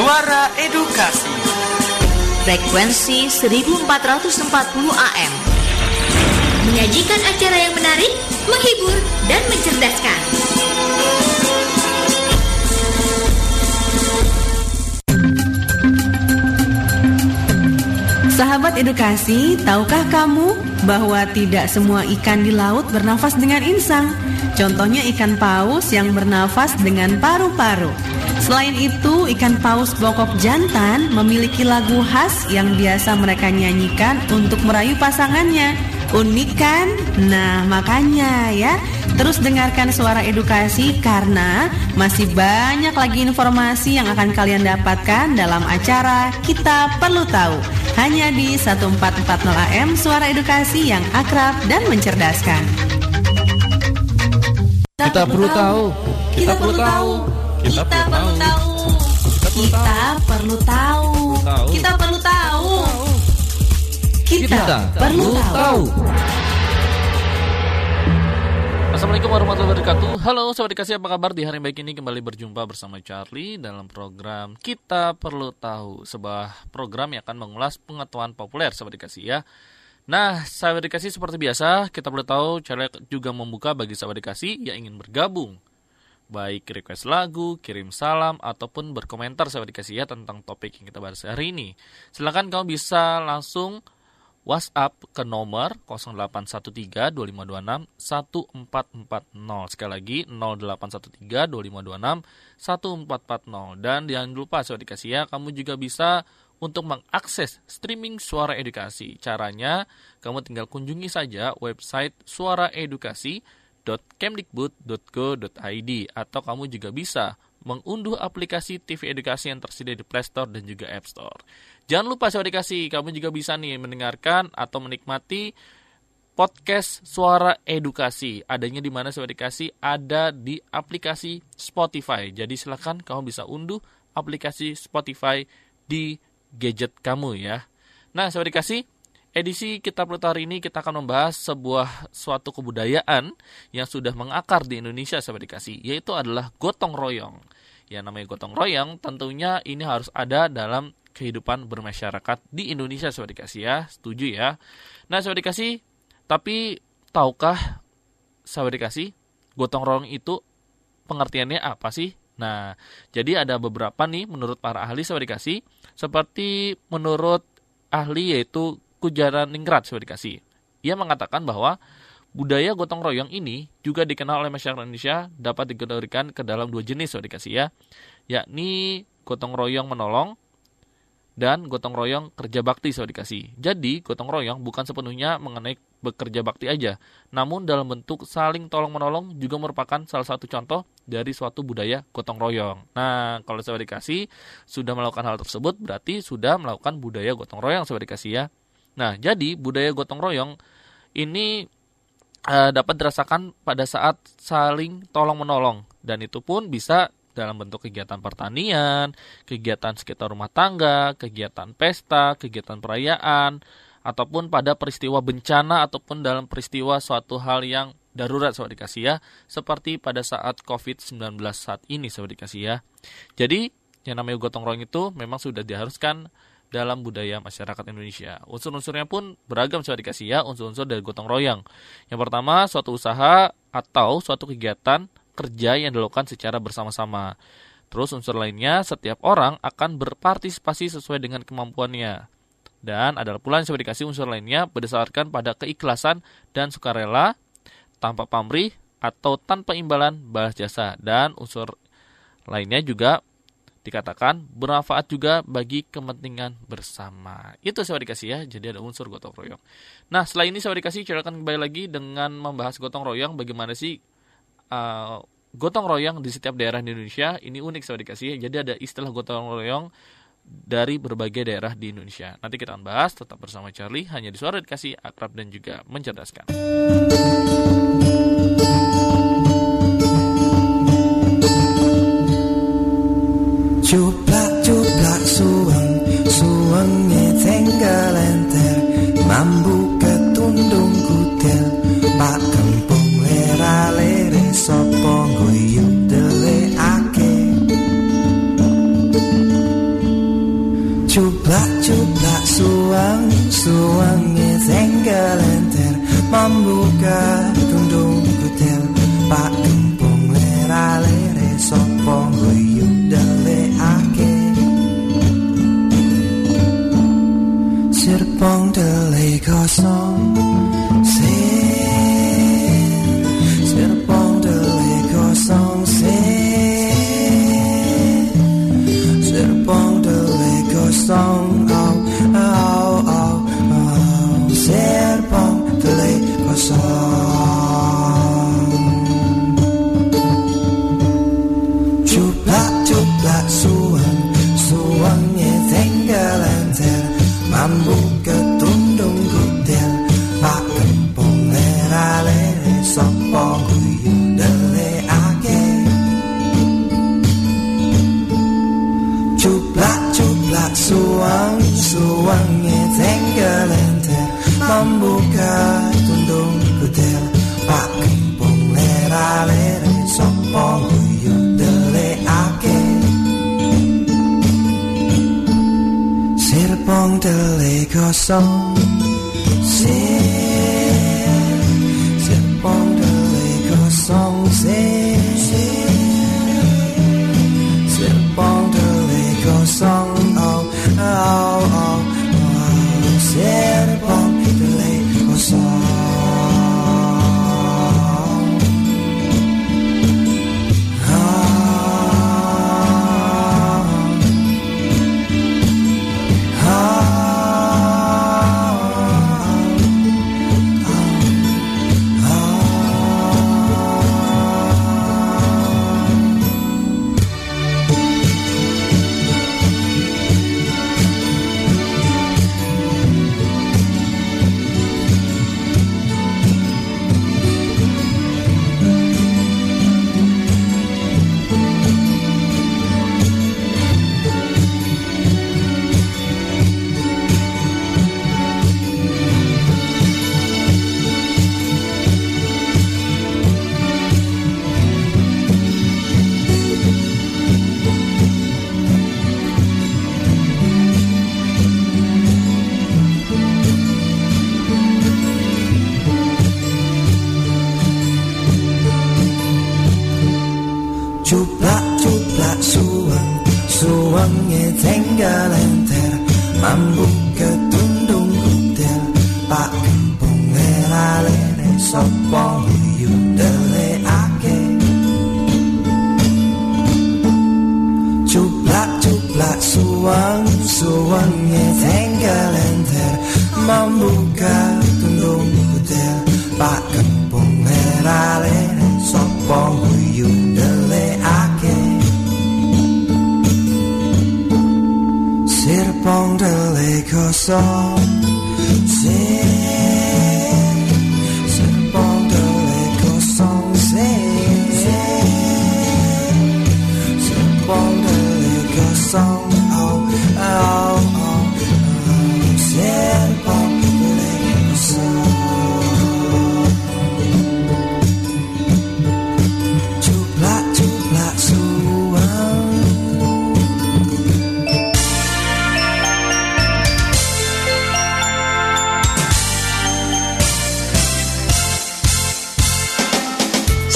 Suara Edukasi Frekuensi 1440 AM Menyajikan acara yang menarik, menghibur, dan mencerdaskan Sahabat edukasi, tahukah kamu bahwa tidak semua ikan di laut bernafas dengan insang? Contohnya ikan paus yang bernafas dengan paru-paru. Selain itu, ikan paus bokok jantan memiliki lagu khas yang biasa mereka nyanyikan untuk merayu pasangannya. Unik kan? Nah, makanya ya, terus dengarkan suara edukasi karena masih banyak lagi informasi yang akan kalian dapatkan dalam acara Kita Perlu Tahu. Hanya di 1440 AM Suara Edukasi yang akrab dan mencerdaskan. Kita perlu tahu. Kita perlu tahu. Kita perlu tahu. Kita perlu tahu. Kita perlu tahu. Kita perlu tahu. Assalamualaikum warahmatullahi wabarakatuh Halo Sobat Dikasih apa kabar di hari baik ini kembali berjumpa bersama Charlie dalam program Kita Perlu Tahu Sebuah program yang akan mengulas pengetahuan populer Sobat Dikasih ya Nah Sobat Dikasih seperti biasa kita perlu tahu Charlie juga membuka bagi Sobat Dikasih yang ingin bergabung Baik request lagu, kirim salam, ataupun berkomentar Sobat Dikasih ya tentang topik yang kita bahas hari ini Silahkan kamu bisa langsung WhatsApp ke nomor 0813-2526-1440. Sekali lagi 0813-2526-1440. Dan jangan lupa sobat dikasih ya, kamu juga bisa untuk mengakses streaming suara edukasi. Caranya, kamu tinggal kunjungi saja website suaraedukasi.kemdikbud.go.id atau kamu juga bisa mengunduh aplikasi TV edukasi yang tersedia di Play Store dan juga App Store. Jangan lupa Sobat Edukasi, kamu juga bisa nih mendengarkan atau menikmati podcast Suara Edukasi. Adanya di mana Sobat Edukasi? Ada di aplikasi Spotify. Jadi silakan kamu bisa unduh aplikasi Spotify di gadget kamu ya. Nah, Sobat Edukasi, edisi kita perlu hari ini kita akan membahas sebuah suatu kebudayaan yang sudah mengakar di Indonesia Sobat Edukasi, yaitu adalah gotong royong. Ya namanya gotong royong tentunya ini harus ada dalam kehidupan bermasyarakat di Indonesia Sobat Dikasih ya. Setuju ya. Nah Sobat Dikasih, tapi tahukah Sobat Dikasih, gotong royong itu pengertiannya apa sih? Nah, jadi ada beberapa nih menurut para ahli Sobat Dikasih, seperti menurut ahli yaitu Kujaran Ningrat Sobat Dikasih. Ia mengatakan bahwa budaya gotong royong ini juga dikenal oleh masyarakat Indonesia dapat dikategorikan ke dalam dua jenis Sobat Dikasih ya, yakni gotong royong menolong dan gotong royong kerja bakti sobat dikasih. Jadi, gotong royong bukan sepenuhnya mengenai bekerja bakti aja, namun dalam bentuk saling tolong-menolong juga merupakan salah satu contoh dari suatu budaya gotong royong. Nah, kalau sobat dikasih sudah melakukan hal tersebut, berarti sudah melakukan budaya gotong royong sobat dikasih ya. Nah, jadi budaya gotong royong ini uh, dapat dirasakan pada saat saling tolong-menolong dan itu pun bisa dalam bentuk kegiatan pertanian, kegiatan sekitar rumah tangga, kegiatan pesta, kegiatan perayaan, ataupun pada peristiwa bencana ataupun dalam peristiwa suatu hal yang darurat sobat dikasih ya, seperti pada saat COVID-19 saat ini sobat dikasih ya. Jadi yang namanya gotong royong itu memang sudah diharuskan dalam budaya masyarakat Indonesia. Unsur-unsurnya pun beragam sobat dikasih ya, unsur-unsur dari gotong royong. Yang pertama, suatu usaha atau suatu kegiatan kerja yang dilakukan secara bersama-sama. Terus unsur lainnya, setiap orang akan berpartisipasi sesuai dengan kemampuannya. Dan ada pula yang coba dikasih unsur lainnya berdasarkan pada keikhlasan dan sukarela, tanpa pamrih atau tanpa imbalan balas jasa. Dan unsur lainnya juga dikatakan bermanfaat juga bagi kepentingan bersama. Itu saya dikasih ya, jadi ada unsur gotong royong. Nah, setelah ini saya dikasih, saya akan kembali lagi dengan membahas gotong royong, bagaimana sih uh, gotong royong di setiap daerah di Indonesia ini unik saya dikasih. Jadi ada istilah gotong royong dari berbagai daerah di Indonesia. Nanti kita akan bahas tetap bersama Charlie hanya di suara dikasih akrab dan juga mencerdaskan. Cuplak-cuplak suang Suangnya tenggelam ter Mambu ketundung kutel Pak kempung lera lere Sopong guyuk dele ake Cuplak-cuplak suang Suangnya tenggelam ter Mambu ketundung kutel Pak kempung lera lere Sopong guyuk Serpong the Lake or some Mandalay or some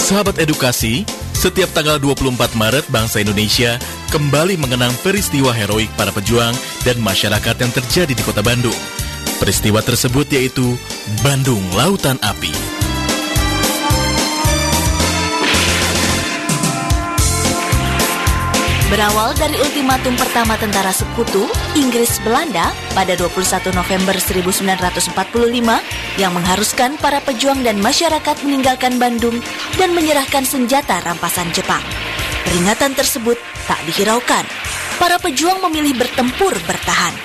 Sahabat edukasi, setiap tanggal 24 Maret bangsa Indonesia kembali mengenang peristiwa heroik para pejuang dan masyarakat yang terjadi di kota Bandung. Peristiwa tersebut yaitu Bandung Lautan Api. Berawal dari ultimatum pertama tentara sekutu Inggris Belanda pada 21 November 1945 yang mengharuskan para pejuang dan masyarakat meninggalkan Bandung dan menyerahkan senjata rampasan Jepang. Peringatan tersebut tak dihiraukan. Para pejuang memilih bertempur bertahan.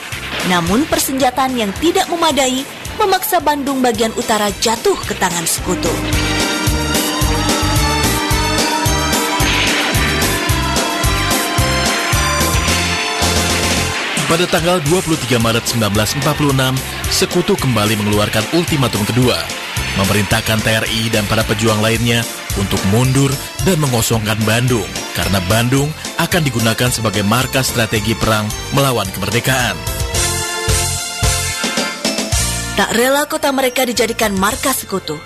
Namun persenjataan yang tidak memadai memaksa Bandung bagian utara jatuh ke tangan sekutu. Pada tanggal 23 Maret 1946, Sekutu kembali mengeluarkan ultimatum kedua, memerintahkan TRI dan para pejuang lainnya untuk mundur dan mengosongkan Bandung, karena Bandung akan digunakan sebagai markas strategi perang melawan kemerdekaan. Tak rela kota mereka dijadikan markas sekutu.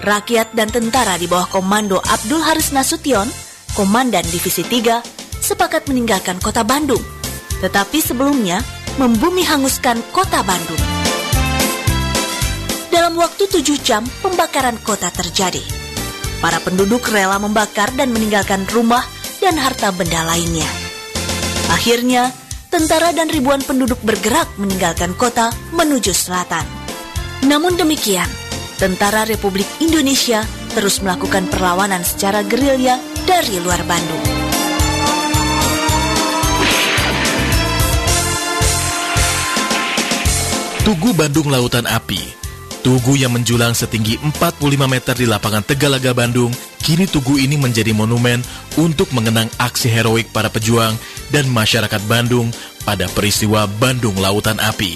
Rakyat dan tentara di bawah komando Abdul Haris Nasution, Komandan Divisi 3, sepakat meninggalkan kota Bandung. Tetapi sebelumnya, membumi hanguskan kota Bandung. Dalam waktu tujuh jam, pembakaran kota terjadi. Para penduduk rela membakar dan meninggalkan rumah dan harta benda lainnya. Akhirnya, tentara dan ribuan penduduk bergerak meninggalkan kota menuju selatan. Namun demikian, tentara Republik Indonesia terus melakukan perlawanan secara gerilya dari luar Bandung. Tugu Bandung Lautan Api Tugu yang menjulang setinggi 45 meter di lapangan Tegalaga Bandung, kini tugu ini menjadi monumen untuk mengenang aksi heroik para pejuang dan masyarakat Bandung pada peristiwa Bandung Lautan Api.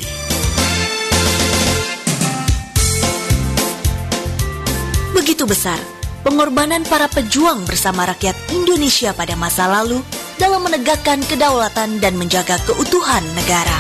Begitu besar pengorbanan para pejuang bersama rakyat Indonesia pada masa lalu dalam menegakkan kedaulatan dan menjaga keutuhan negara.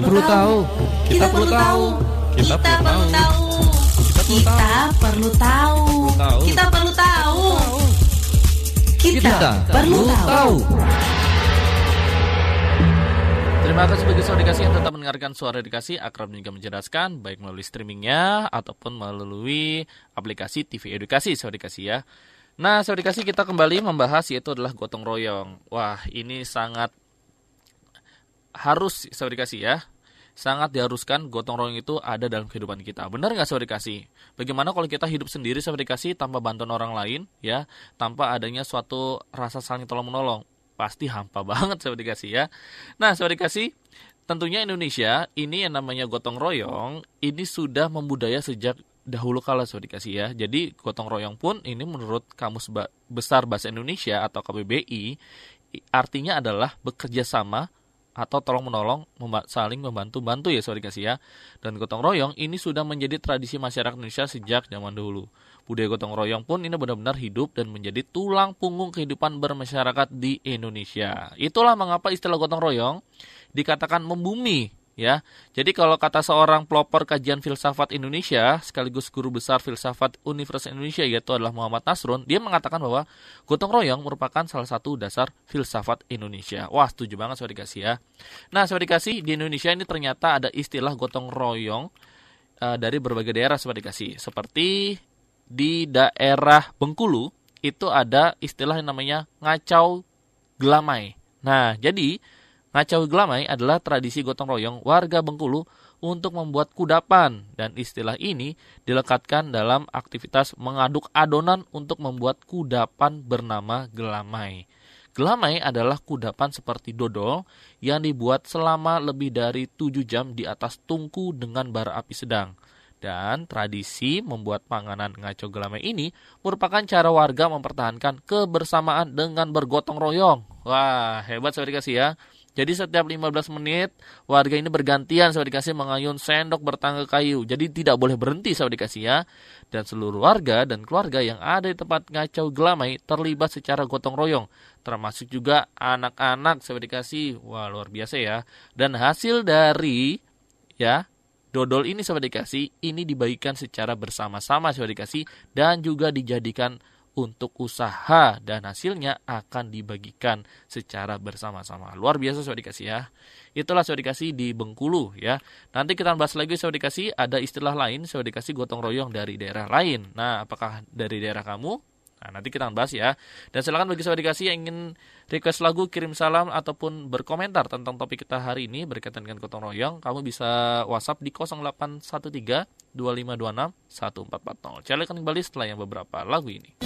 Perlu tahu. Kita perlu tahu. Kita perlu tahu. Kita perlu tahu. Kita perlu tahu. Kita Kita perlu tahu. Terima kasih bagi saudara dikasih yang tetap mendengarkan suara dikasih akrab juga menjelaskan baik melalui streamingnya ataupun melalui aplikasi TV Edukasi saudara dikasih ya. Nah saudara dikasih kita kembali membahas yaitu adalah gotong royong. Wah ini sangat harus saudara dikasih ya. Sangat diharuskan gotong royong itu ada dalam kehidupan kita. Benar nggak saudara dikasih? Bagaimana kalau kita hidup sendiri saudara dikasih tanpa bantuan orang lain ya, tanpa adanya suatu rasa saling tolong menolong? Pasti hampa banget saudara dikasih ya. Nah saudara dikasih, tentunya Indonesia ini yang namanya gotong royong ini sudah membudaya sejak dahulu kala saudara dikasih ya. Jadi gotong royong pun ini menurut Kamus Besar Bahasa Indonesia atau KBBI artinya adalah bekerja sama atau tolong menolong memba- saling membantu bantu ya saudara dikasih ya. Dan gotong royong ini sudah menjadi tradisi masyarakat Indonesia sejak zaman dahulu. Budaya gotong royong pun ini benar-benar hidup dan menjadi tulang punggung kehidupan bermasyarakat di Indonesia. Itulah mengapa istilah gotong royong dikatakan membumi ya. Jadi kalau kata seorang pelopor kajian filsafat Indonesia sekaligus guru besar filsafat Universitas Indonesia yaitu adalah Muhammad Nasrun, dia mengatakan bahwa gotong royong merupakan salah satu dasar filsafat Indonesia. Wah, setuju banget saudara dikasih ya. Nah, saudara dikasih di Indonesia ini ternyata ada istilah gotong royong eh, dari berbagai daerah saudara dikasih. Seperti di daerah Bengkulu itu ada istilah yang namanya ngacau gelamai. Nah, jadi ngacau gelamai adalah tradisi gotong royong warga Bengkulu untuk membuat kudapan dan istilah ini dilekatkan dalam aktivitas mengaduk adonan untuk membuat kudapan bernama gelamai. Gelamai adalah kudapan seperti dodol yang dibuat selama lebih dari 7 jam di atas tungku dengan bara api sedang. Dan tradisi membuat panganan ngaco gelamai ini merupakan cara warga mempertahankan kebersamaan dengan bergotong royong. Wah, hebat saudara dikasih ya. Jadi setiap 15 menit warga ini bergantian saudara dikasih mengayun sendok bertangga kayu. Jadi tidak boleh berhenti saudara dikasih ya. Dan seluruh warga dan keluarga yang ada di tempat ngacau gelamai terlibat secara gotong royong. Termasuk juga anak-anak saudara dikasih. Wah, luar biasa ya. Dan hasil dari ya dodol ini sahabat dikasih ini dibagikan secara bersama-sama sahabat dikasih dan juga dijadikan untuk usaha dan hasilnya akan dibagikan secara bersama-sama. Luar biasa sahabat dikasih ya. Itulah sahabat dikasih di Bengkulu ya. Nanti kita bahas lagi sahabat dikasih ada istilah lain sahabat dikasih gotong royong dari daerah lain. Nah, apakah dari daerah kamu? Nah, nanti kita akan bahas ya. Dan silakan bagi sahabat dikasih yang ingin request lagu, kirim salam, ataupun berkomentar tentang topik kita hari ini berkaitan dengan gotong royong, kamu bisa WhatsApp di 0813 2526 1440. Saya akan kembali setelah yang beberapa lagu ini.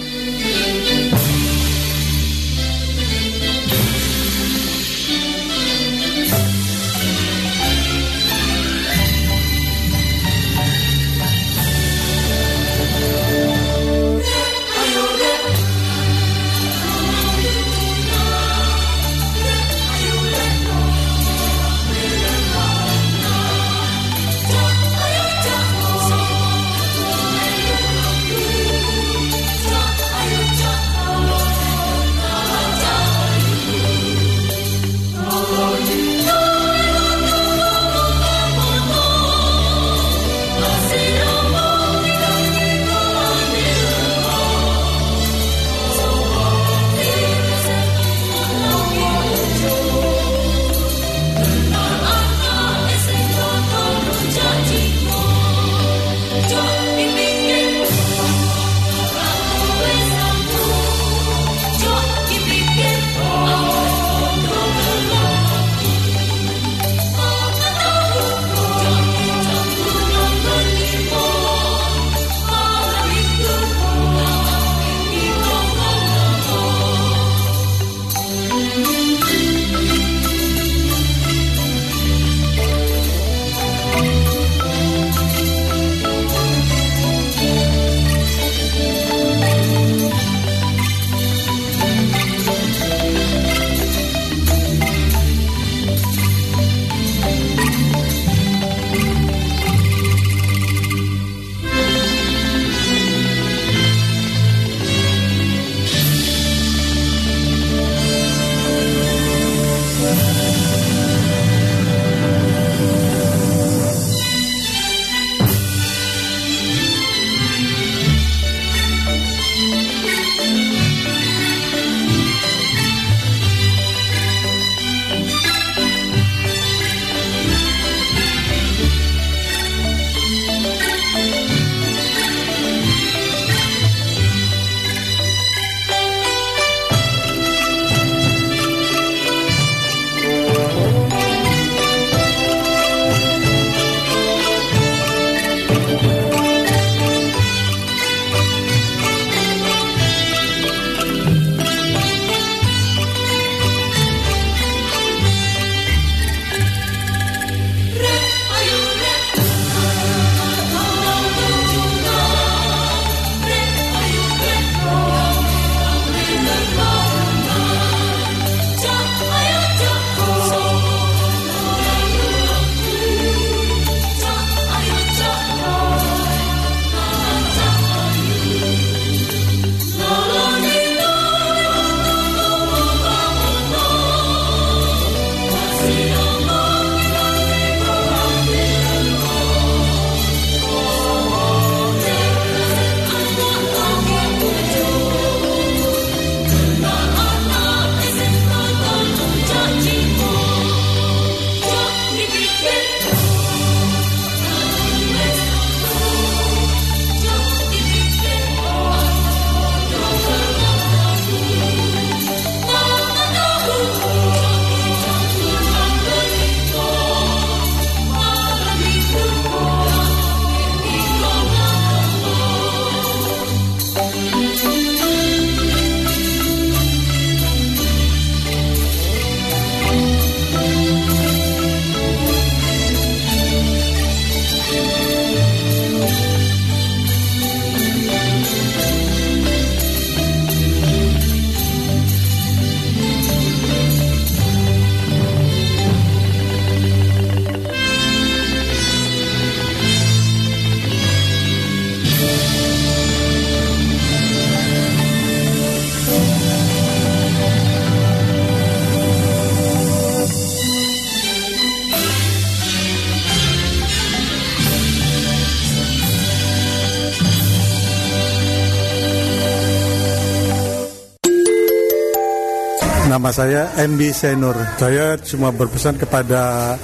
Nama saya MB Senur. Saya cuma berpesan kepada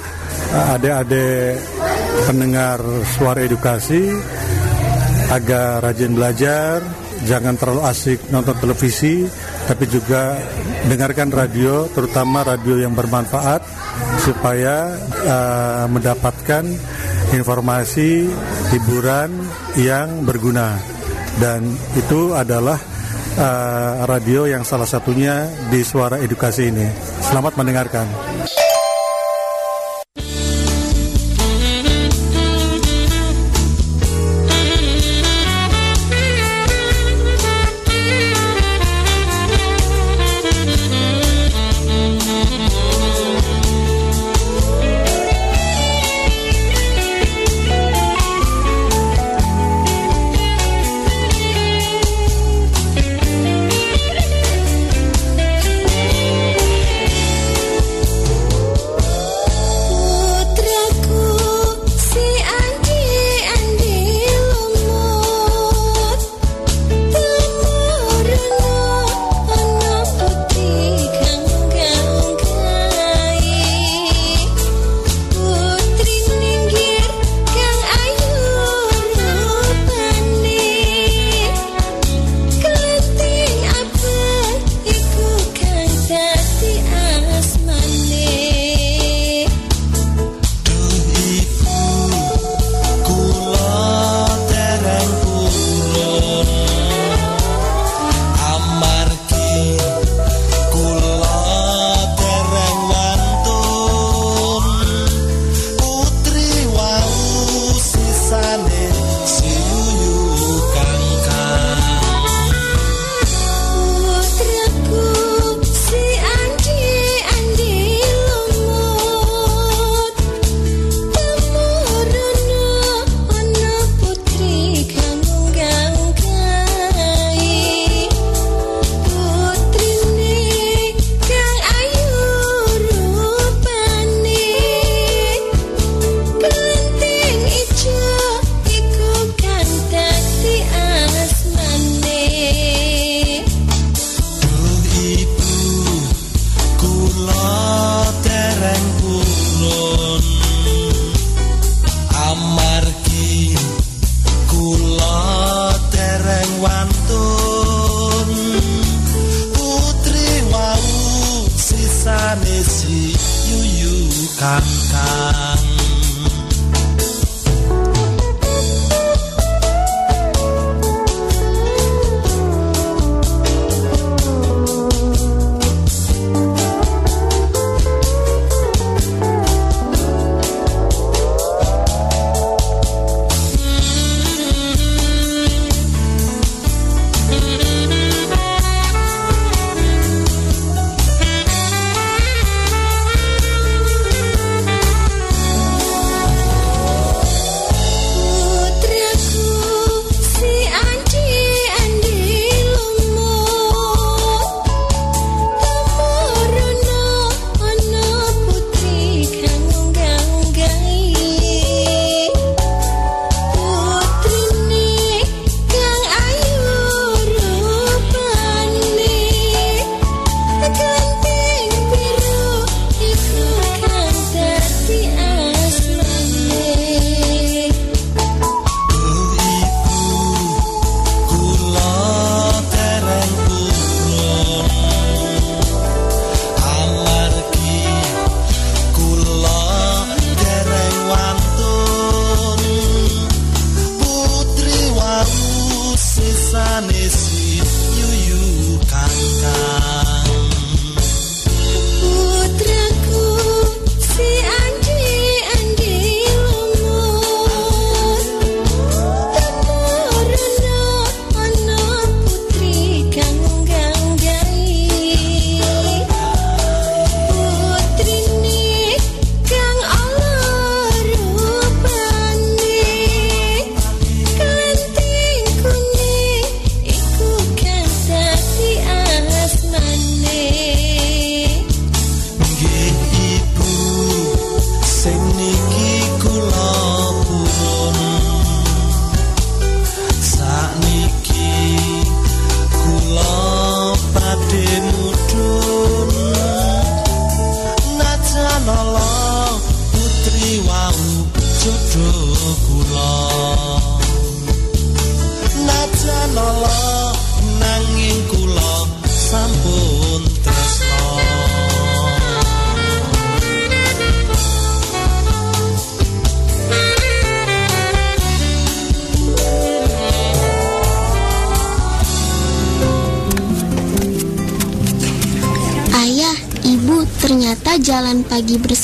uh, adik-adik pendengar suara edukasi agar rajin belajar, jangan terlalu asik nonton televisi, tapi juga dengarkan radio, terutama radio yang bermanfaat supaya uh, mendapatkan informasi hiburan yang berguna. Dan itu adalah uh, radio yang salah satunya di suara edukasi ini. Selamat mendengarkan.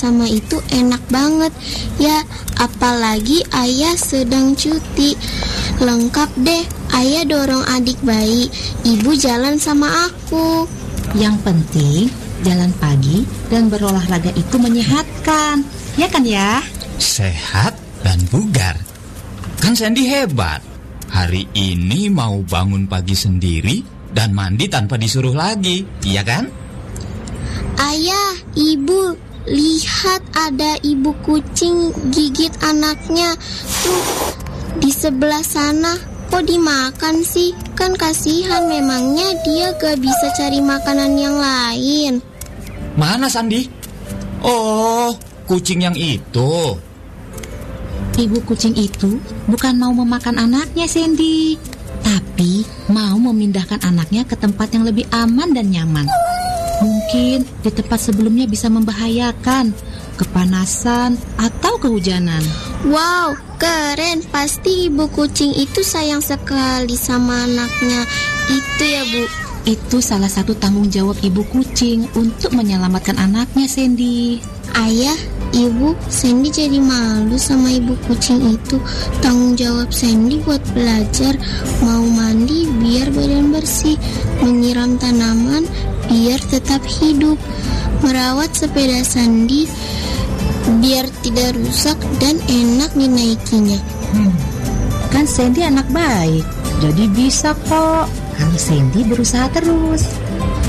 Bersama itu enak banget. Ya, apalagi ayah sedang cuti. Lengkap deh, ayah dorong adik bayi, ibu jalan sama aku. Yang penting jalan pagi dan berolahraga itu menyehatkan. Ya kan ya? Sehat dan bugar. Kan Sandy hebat. Hari ini mau bangun pagi sendiri dan mandi tanpa disuruh lagi, iya kan? Ayah, ibu, lihat ada ibu kucing gigit anaknya. Tuh, di sebelah sana. Kok dimakan sih? Kan kasihan memangnya dia gak bisa cari makanan yang lain. Mana Sandi? Oh, kucing yang itu. Ibu kucing itu bukan mau memakan anaknya, Sandy. Tapi mau memindahkan anaknya ke tempat yang lebih aman dan nyaman. Mungkin di tempat sebelumnya bisa membahayakan, kepanasan, atau kehujanan. Wow, keren. Pasti ibu kucing itu sayang sekali sama anaknya. Itu ya, Bu. Itu salah satu tanggung jawab ibu kucing untuk menyelamatkan anaknya, Sandy. Ayah, ibu, Sandy jadi malu sama ibu kucing itu. Tanggung jawab Sandy buat belajar, mau mandi biar badan bersih, menyiram tanaman biar tetap hidup, merawat sepeda Sandy biar tidak rusak dan enak dinaikinya. Hmm, kan Sandy anak baik, jadi bisa kok. Kalau Sandy berusaha terus.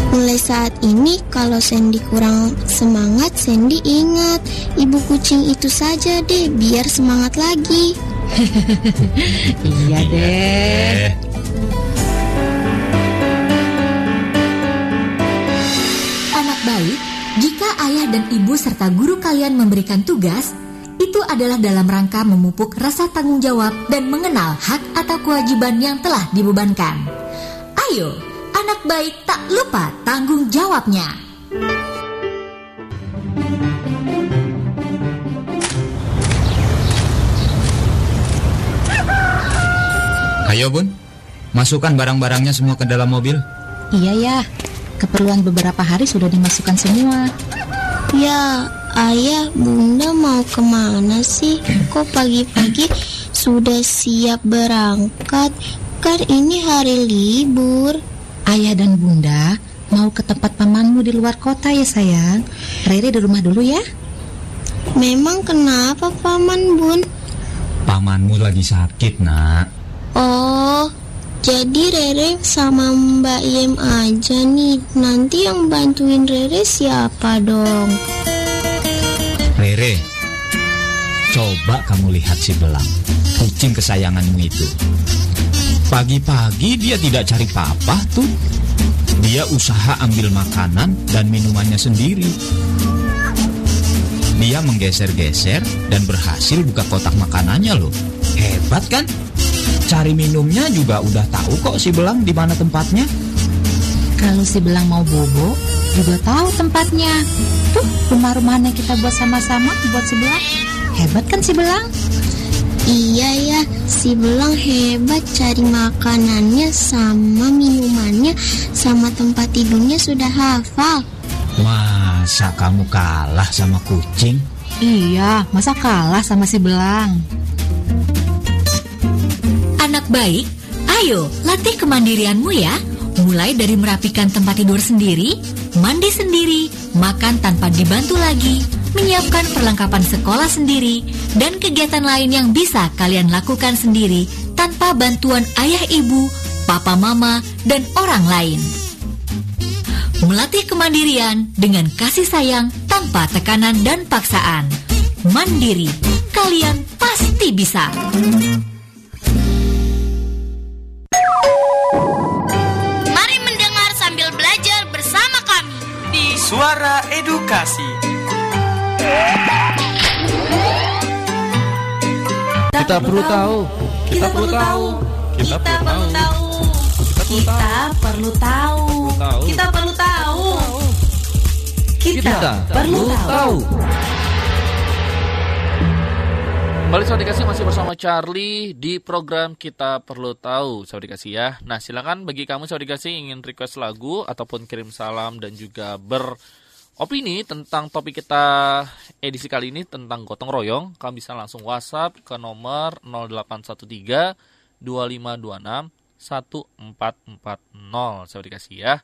Mulai saat ini kalau Sandy kurang semangat, Sandy ingat ibu kucing itu saja deh biar semangat lagi. iya deh. Ayah dan ibu serta guru kalian memberikan tugas, itu adalah dalam rangka memupuk rasa tanggung jawab dan mengenal hak atau kewajiban yang telah dibebankan. Ayo, anak baik tak lupa tanggung jawabnya. Ayo Bun, masukkan barang-barangnya semua ke dalam mobil. Iya ya, keperluan beberapa hari sudah dimasukkan semua. Ya, ayah, bunda mau ke mana sih? Kok pagi-pagi sudah siap berangkat? Kan ini hari libur. Ayah dan bunda mau ke tempat pamanmu di luar kota ya sayang. Rere di rumah dulu ya. Memang kenapa paman bun? Pamanmu lagi sakit, nak. Oh, jadi Rere sama Mbak Yem aja nih. Nanti yang bantuin Rere siapa dong? Rere, coba kamu lihat si Belang, kucing kesayanganmu itu. Pagi-pagi dia tidak cari papa tuh. Dia usaha ambil makanan dan minumannya sendiri. Dia menggeser-geser dan berhasil buka kotak makanannya loh. Hebat kan? Cari minumnya juga udah tahu kok si Belang di mana tempatnya. Kalau si Belang mau bobo, juga tahu tempatnya. Tuh, rumah-rumahan yang kita buat sama-sama buat si Belang. Hebat kan si Belang? Iya ya, si Belang hebat cari makanannya sama minumannya sama tempat tidurnya sudah hafal. Masa kamu kalah sama kucing? Iya, masa kalah sama si Belang? Anak baik, ayo latih kemandirianmu ya. Mulai dari merapikan tempat tidur sendiri, mandi sendiri, makan tanpa dibantu lagi, menyiapkan perlengkapan sekolah sendiri, dan kegiatan lain yang bisa kalian lakukan sendiri tanpa bantuan ayah ibu, papa mama, dan orang lain. Melatih kemandirian dengan kasih sayang tanpa tekanan dan paksaan. Mandiri, kalian pasti bisa. Kita perlu tahu. Kita perlu tahu. Kita perlu tahu. Kita perlu tahu. Kita perlu tahu. Kita perlu tahu. Kembali sahabat dikasih masih bersama Charlie di program Kita Perlu Tahu sahabat dikasih ya. Nah silakan bagi kamu sahabat dikasih ingin request lagu ataupun kirim salam dan juga beropini tentang topik kita edisi kali ini tentang gotong royong, kamu bisa langsung WhatsApp ke nomor 0813 2526 1440 sahabat dikasih ya.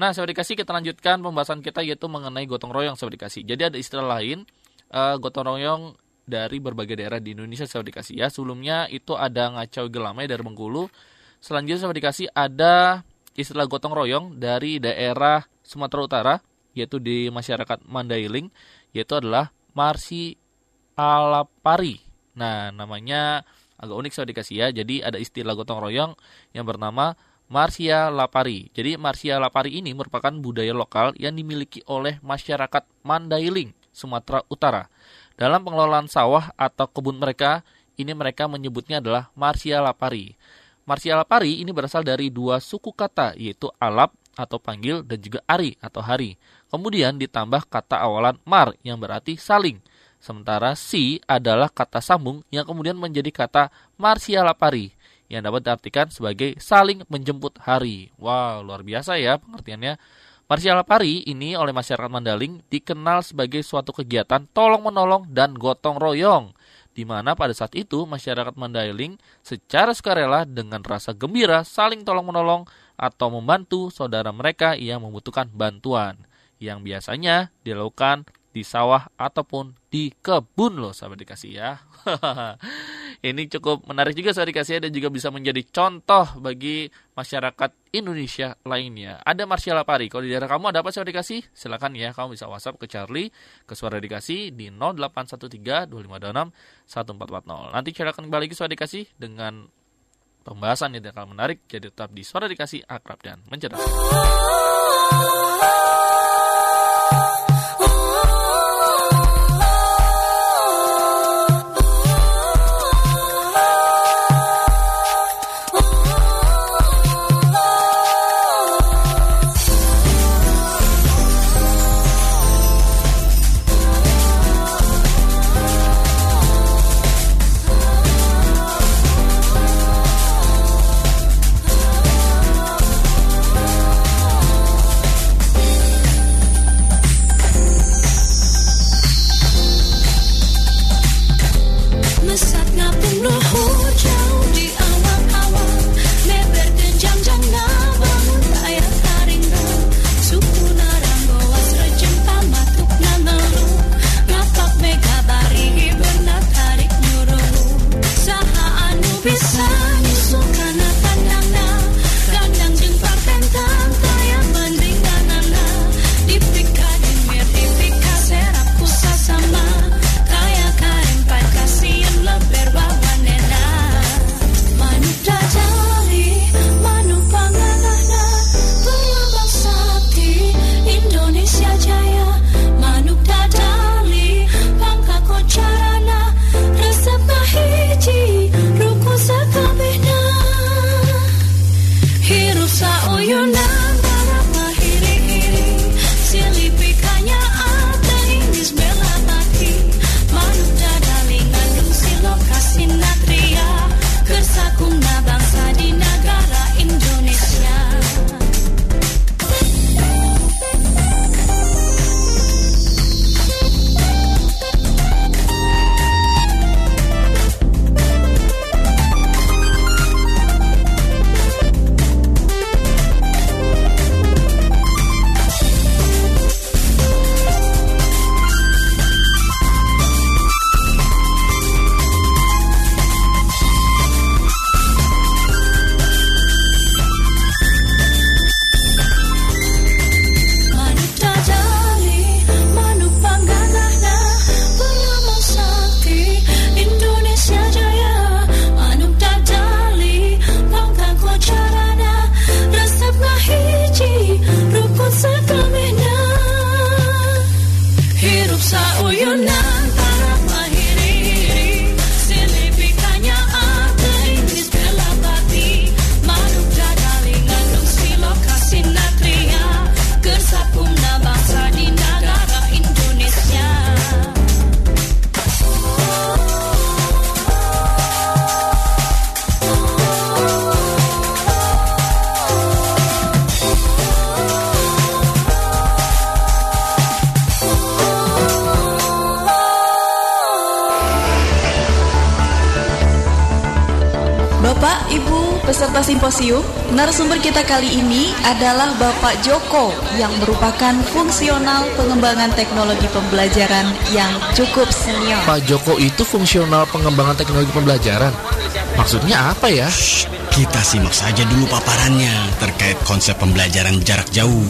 Nah sahabat dikasih kita lanjutkan pembahasan kita yaitu mengenai gotong royong sahabat dikasih. Jadi ada istilah lain eh, gotong royong dari berbagai daerah di Indonesia saya dikasih ya. Sebelumnya itu ada ngacau gelamai dari Bengkulu. Selanjutnya saya dikasih ada istilah gotong royong dari daerah Sumatera Utara yaitu di masyarakat Mandailing yaitu adalah Marsi Alapari. Nah, namanya agak unik saya dikasih ya. Jadi ada istilah gotong royong yang bernama Marsia Lapari. Jadi Marsia Lapari ini merupakan budaya lokal yang dimiliki oleh masyarakat Mandailing, Sumatera Utara. Dalam pengelolaan sawah atau kebun mereka, ini mereka menyebutnya adalah Marsia Lapari. Marsia Lapari ini berasal dari dua suku kata, yaitu alap atau panggil dan juga ari atau hari. Kemudian ditambah kata awalan mar yang berarti saling. Sementara si adalah kata sambung yang kemudian menjadi kata Marsia Lapari yang dapat diartikan sebagai saling menjemput hari. Wow, luar biasa ya pengertiannya. Marsial Pari ini oleh masyarakat Mandaling dikenal sebagai suatu kegiatan tolong-menolong dan gotong royong, di mana pada saat itu masyarakat Mandaling secara sukarela dengan rasa gembira saling tolong-menolong atau membantu saudara mereka yang membutuhkan bantuan, yang biasanya dilakukan di sawah ataupun di kebun loh sahabat dikasih ya. Ini cukup menarik juga sahabat dikasih ya dan juga bisa menjadi contoh bagi masyarakat Indonesia lainnya. Ada Marsial Pari. Kalau di daerah kamu ada apa sahabat dikasih? Silakan ya kamu bisa WhatsApp ke Charlie ke suara dikasih di 0813 2526 1440. Nanti saya akan kembali lagi suara dikasih dengan pembahasan yang akan menarik. Jadi tetap di suara dikasih akrab dan mencerdaskan. Narasumber kita kali ini adalah Bapak Joko yang merupakan fungsional pengembangan teknologi pembelajaran yang cukup senior. Pak Joko itu fungsional pengembangan teknologi pembelajaran. Maksudnya apa ya? Kita simak saja dulu paparannya terkait konsep pembelajaran jarak jauh.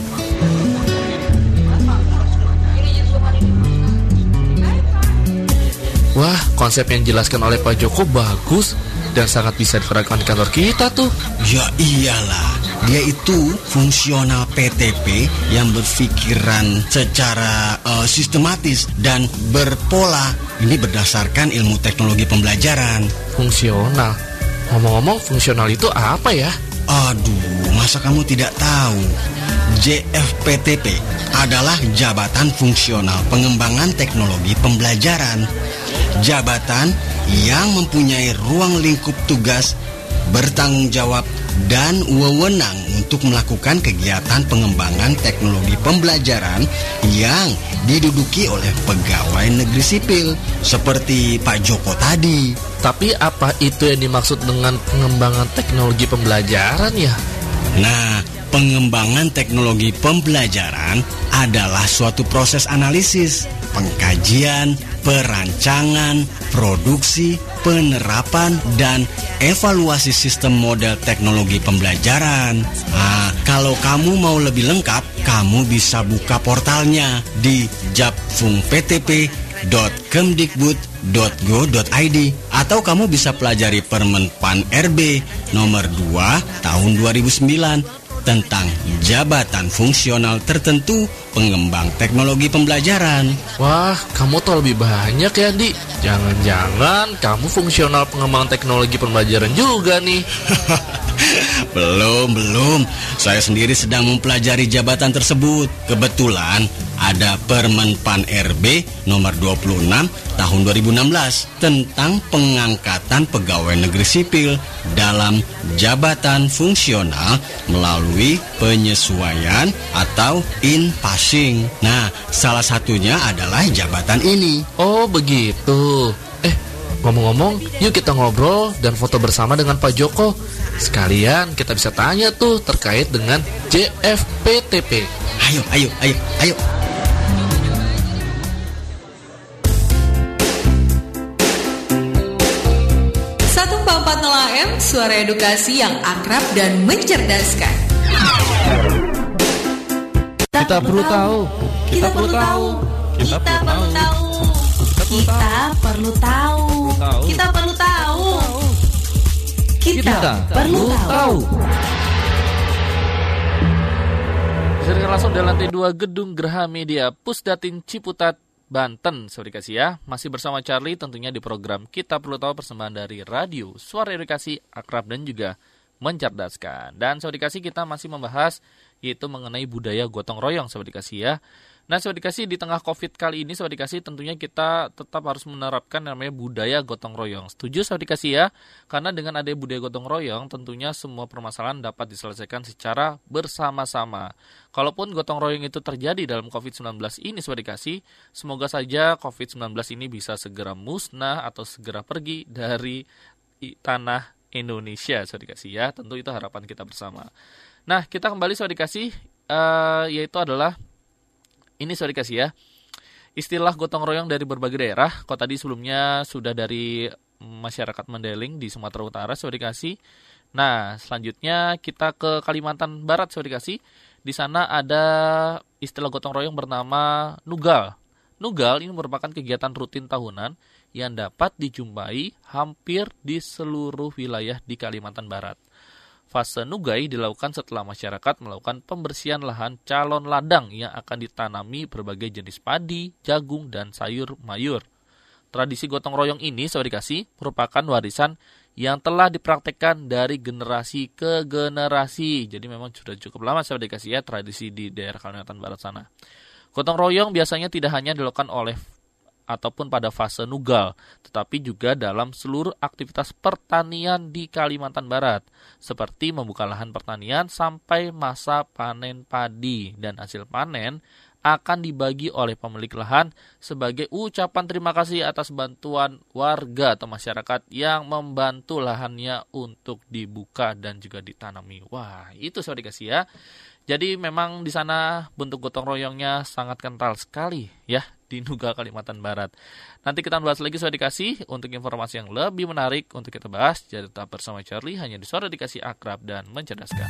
Wah, konsep yang dijelaskan oleh Pak Joko bagus dan sangat bisa diterapkan di kantor kita tuh. Ya iyalah, dia itu fungsional PTP yang berpikiran secara eh, sistematis dan berpola. Ini berdasarkan ilmu teknologi pembelajaran. Fungsional. Ngomong-ngomong, fungsional itu apa ya? Aduh, masa kamu tidak tahu? JFPTP adalah Jabatan Fungsional Pengembangan Teknologi Pembelajaran. Jabatan yang mempunyai ruang lingkup tugas, bertanggung jawab, dan wewenang untuk melakukan kegiatan pengembangan teknologi pembelajaran yang diduduki oleh pegawai negeri sipil seperti Pak Joko tadi. Tapi apa itu yang dimaksud dengan pengembangan teknologi pembelajaran ya? Nah, pengembangan teknologi pembelajaran adalah suatu proses analisis, pengkajian, perancangan, produksi, penerapan, dan evaluasi sistem model teknologi pembelajaran. Nah, kalau kamu mau lebih lengkap, kamu bisa buka portalnya di japfungptp.kemdikbud.go.id atau kamu bisa pelajari Permen PAN RB nomor 2 tahun 2009 tentang jabatan fungsional tertentu pengembang teknologi pembelajaran. Wah, kamu tahu lebih banyak ya, Di. Jangan-jangan kamu fungsional pengembangan teknologi pembelajaran juga nih. belum, belum. Saya sendiri sedang mempelajari jabatan tersebut. Kebetulan ada Permen PAN RB nomor 26 tahun 2016 tentang pengangkatan pegawai negeri sipil dalam jabatan fungsional melalui penyesuaian atau in passing. Nah, salah satunya adalah jabatan ini. Oh, begitu. Ngomong-ngomong, yuk kita ngobrol dan foto bersama dengan Pak Joko. Sekalian kita bisa tanya tuh terkait dengan JFPTP. Ayo, ayo, ayo, ayo. Satu empat AM, suara edukasi yang akrab dan mencerdaskan. Kita perlu tahu. Kita perlu tahu. Kita perlu tahu. Kita perlu tahu. Kita perlu tahu. Kita perlu tahu. Siaran langsung dari lantai 2 Gedung Geraha Media Pusdatin Ciputat Banten, sorry kasih ya. Masih bersama Charlie tentunya di program Kita Perlu Tahu persembahan dari Radio Suara Edukasi Akrab dan juga mencerdaskan. Dan sorry kasih kita masih membahas yaitu mengenai budaya gotong royong sobat dikasih ya. Nah sobat dikasih di tengah covid kali ini sobat dikasih tentunya kita tetap harus menerapkan namanya budaya gotong royong. Setuju sobat dikasih ya? Karena dengan adanya budaya gotong royong tentunya semua permasalahan dapat diselesaikan secara bersama-sama. Kalaupun gotong royong itu terjadi dalam covid-19 ini sobat dikasih, semoga saja covid-19 ini bisa segera musnah atau segera pergi dari tanah Indonesia sobat dikasih ya. Tentu itu harapan kita bersama. Nah, kita kembali sobat dikasih eh, yaitu adalah ini sorry kasih ya. Istilah gotong royong dari berbagai daerah. Kalau tadi sebelumnya sudah dari masyarakat Mendeling di Sumatera Utara, sorry kasih. Nah, selanjutnya kita ke Kalimantan Barat, sorry kasih. Di sana ada istilah gotong royong bernama Nugal. Nugal ini merupakan kegiatan rutin tahunan yang dapat dijumpai hampir di seluruh wilayah di Kalimantan Barat. Fase nugai dilakukan setelah masyarakat melakukan pembersihan lahan calon ladang yang akan ditanami berbagai jenis padi, jagung, dan sayur mayur. Tradisi gotong royong ini, saudara dikasih, merupakan warisan yang telah dipraktekkan dari generasi ke generasi. Jadi memang sudah cukup lama saudara dikasih ya tradisi di daerah Kalimantan Barat sana. Gotong royong biasanya tidak hanya dilakukan oleh ataupun pada fase nugal, tetapi juga dalam seluruh aktivitas pertanian di Kalimantan Barat, seperti membuka lahan pertanian sampai masa panen padi dan hasil panen akan dibagi oleh pemilik lahan sebagai ucapan terima kasih atas bantuan warga atau masyarakat yang membantu lahannya untuk dibuka dan juga ditanami. Wah, itu saya dikasih ya. Jadi memang di sana bentuk gotong royongnya sangat kental sekali ya di Nuga Kalimantan Barat. Nanti kita bahas lagi sudah dikasih untuk informasi yang lebih menarik untuk kita bahas. Jadi tetap bersama Charlie hanya di suara dikasih akrab dan mencerdaskan.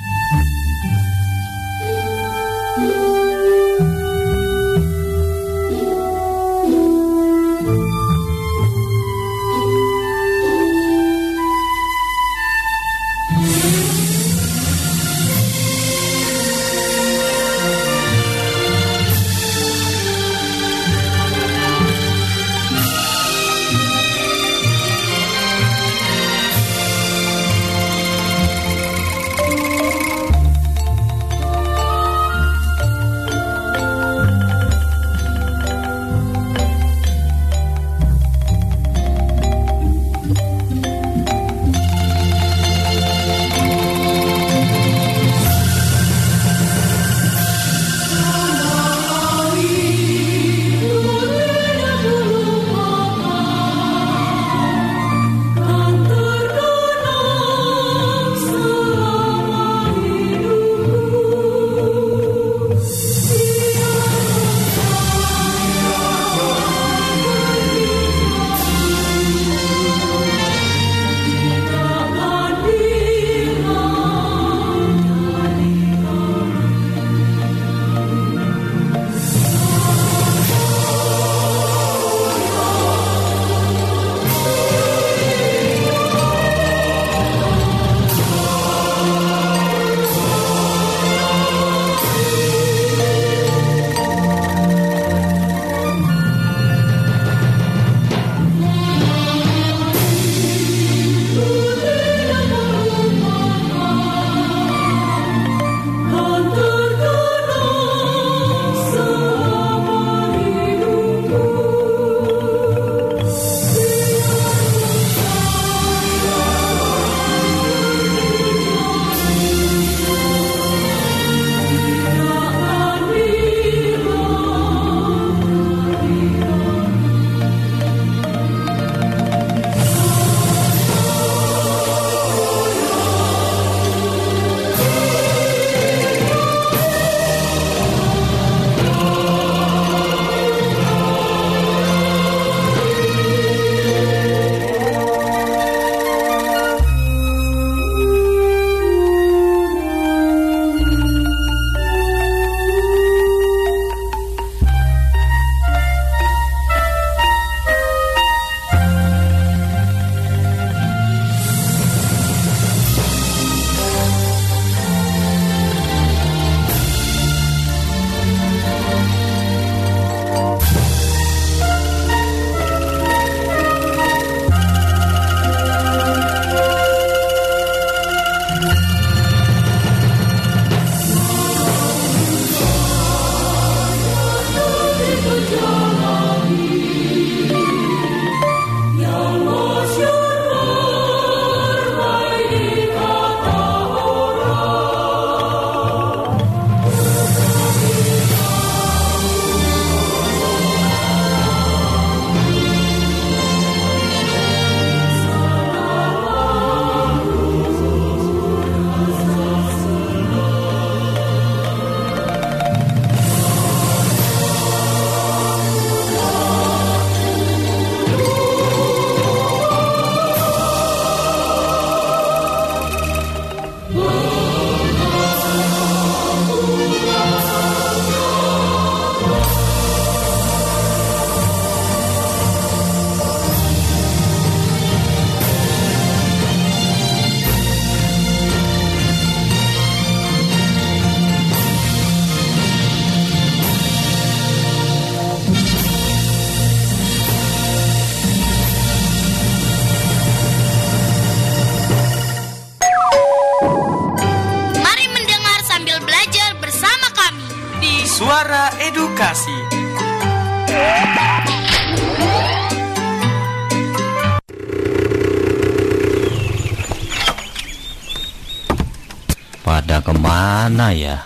pada ke mana ya?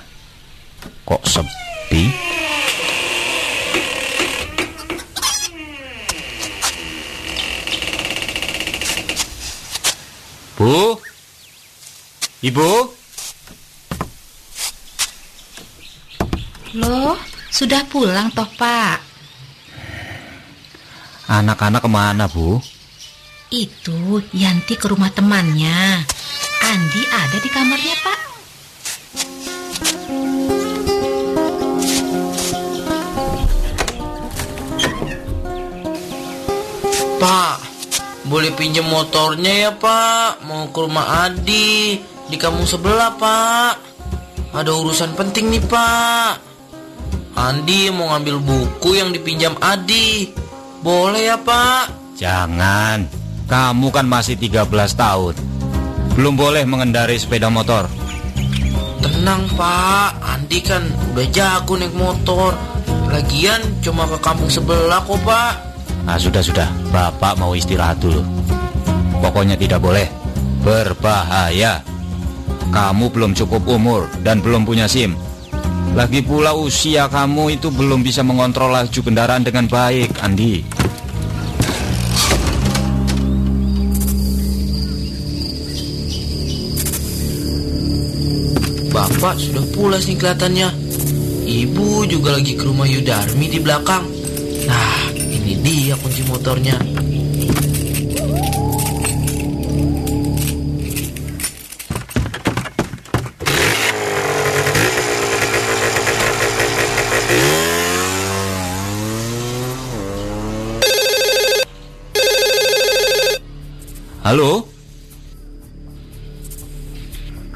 Kok sepi? Bu? Ibu? Loh, sudah pulang toh, Pak? Anak-anak ke mana, Bu? Itu Yanti ke rumah temannya. Andi ada di kamarnya, Pak. Pak, boleh pinjam motornya ya Pak? Mau ke rumah Adi di kampung sebelah Pak. Ada urusan penting nih Pak. Andi mau ngambil buku yang dipinjam Adi. Boleh ya Pak? Jangan. Kamu kan masih 13 tahun. Belum boleh mengendarai sepeda motor. Tenang Pak, Andi kan udah jago naik motor. Lagian cuma ke kampung sebelah kok Pak. Nah, sudah-sudah. Bapak mau istirahat dulu. Pokoknya tidak boleh. Berbahaya. Kamu belum cukup umur dan belum punya SIM. Lagi pula usia kamu itu belum bisa mengontrol laju kendaraan dengan baik, Andi. Bapak sudah pulas nih kelihatannya. Ibu juga lagi ke rumah Yudarmi di belakang. Nah, ini dia kunci motornya. Halo?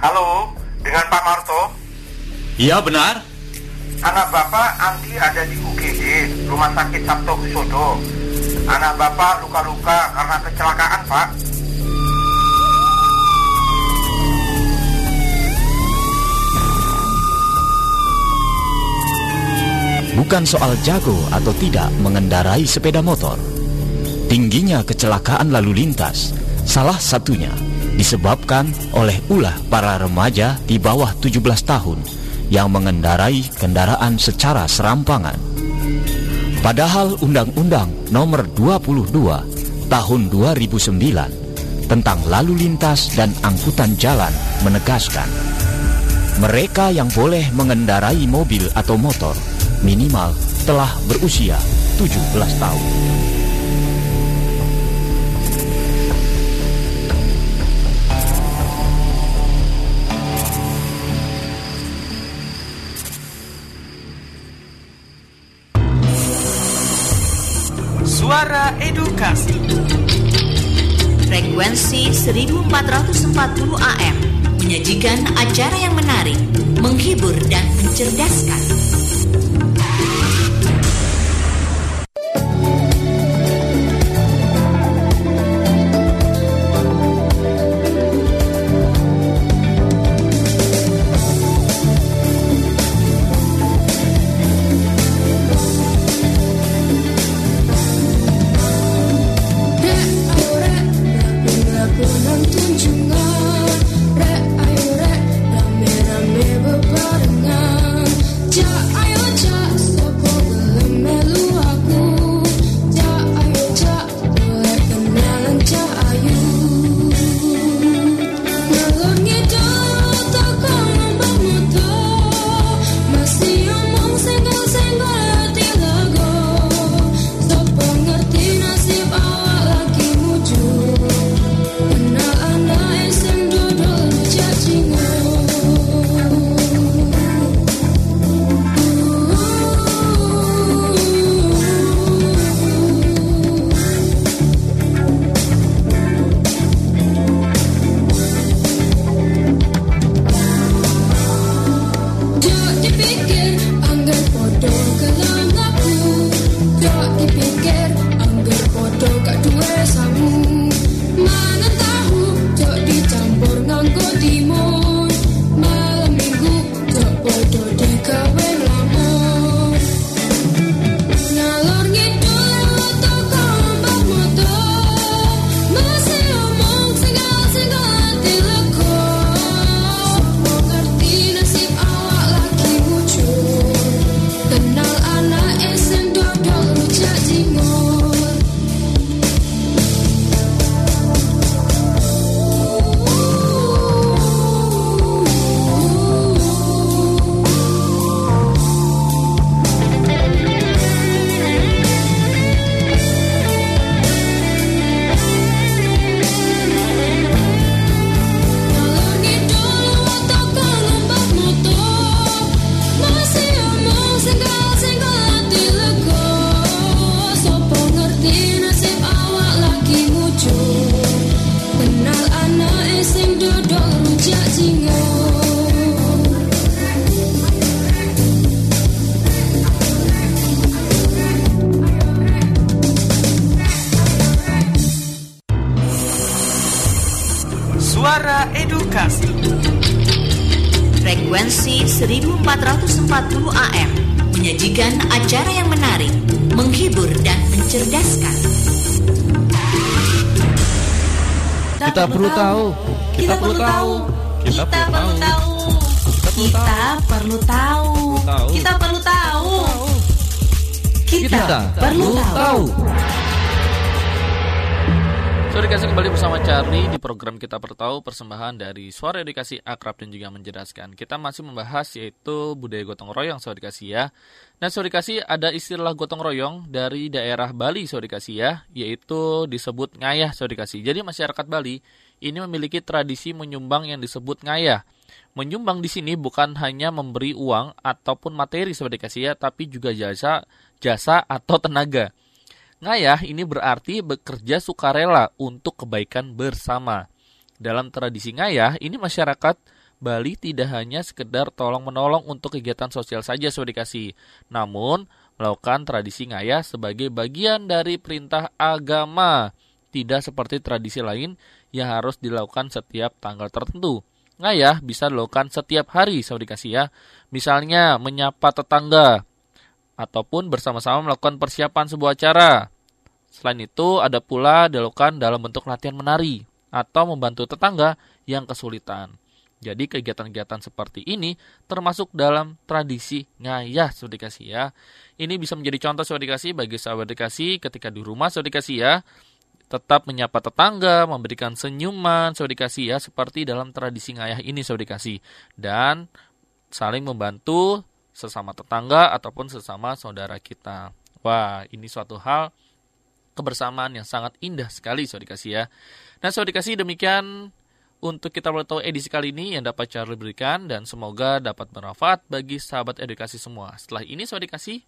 Halo, dengan Pak Marto. Iya, benar. Anak Bapak Rumah Sakit Sabto Kusodo. Anak Bapak luka-luka karena kecelakaan, Pak. Bukan soal jago atau tidak mengendarai sepeda motor. Tingginya kecelakaan lalu lintas, salah satunya disebabkan oleh ulah para remaja di bawah 17 tahun yang mengendarai kendaraan secara serampangan. Padahal Undang-Undang Nomor 22 Tahun 2009 tentang lalu lintas dan angkutan jalan menegaskan mereka yang boleh mengendarai mobil atau motor minimal telah berusia 17 tahun. Suara Edukasi. Frekuensi 1440 AM menyajikan acara yang menarik, menghibur dan mencerdaskan. Perlu tahu. Kita perlu tahu. Kita perlu tahu. Kita perlu tahu. Kita perlu tahu. Kita perlu tahu. Sudah dikasih kembali bersama Charlie di program kita pertahu persembahan dari Suara Edukasi Akrab dan juga menjelaskan. Kita masih membahas yaitu budaya gotong royong Suara dikasih ya. Nah Suara dikasih ada istilah gotong royong dari daerah Bali Suara dikasih ya, yaitu disebut ngayah Suara dikasih. Jadi masyarakat Bali ini memiliki tradisi menyumbang yang disebut ngayah. Menyumbang di sini bukan hanya memberi uang ataupun materi Suara dikasih ya, tapi juga jasa jasa atau tenaga. Ngayah ini berarti bekerja sukarela untuk kebaikan bersama. Dalam tradisi ngayah, ini masyarakat Bali tidak hanya sekedar tolong-menolong untuk kegiatan sosial saja sudah dikasih, namun melakukan tradisi ngayah sebagai bagian dari perintah agama, tidak seperti tradisi lain yang harus dilakukan setiap tanggal tertentu. Ngayah bisa dilakukan setiap hari, sudah dikasih ya. Misalnya menyapa tetangga, ataupun bersama-sama melakukan persiapan sebuah acara. Selain itu, ada pula dilakukan dalam bentuk latihan menari atau membantu tetangga yang kesulitan. Jadi kegiatan-kegiatan seperti ini termasuk dalam tradisi ngayah saudara dikasih ya. Ini bisa menjadi contoh saudara bagi sahabat dikasih ketika di rumah saudara ya. Tetap menyapa tetangga, memberikan senyuman saudara dikasih ya seperti dalam tradisi ngayah ini saudara dikasih. Dan saling membantu sesama tetangga ataupun sesama saudara kita. Wah, ini suatu hal kebersamaan yang sangat indah sekali saudara dikasih ya. Nah saudara dikasih demikian untuk kita boleh tahu edisi kali ini yang dapat Charlie berikan dan semoga dapat bermanfaat bagi sahabat edukasi semua. Setelah ini saudara dikasih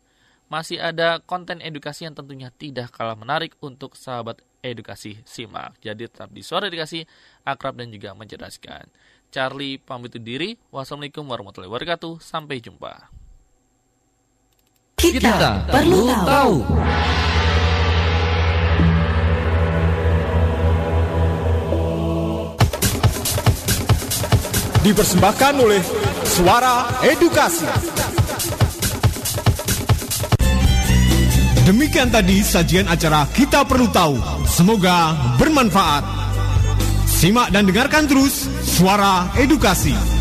masih ada konten edukasi yang tentunya tidak kalah menarik untuk sahabat edukasi simak. Jadi tetap di suara edukasi akrab dan juga mencerdaskan. Charlie pamit undur diri. Wassalamualaikum warahmatullahi wabarakatuh. Sampai jumpa. Kita perlu tahu. dipersembahkan oleh Suara Edukasi. Demikian tadi sajian acara Kita Perlu Tahu. Semoga bermanfaat. Simak dan dengarkan terus Suara Edukasi.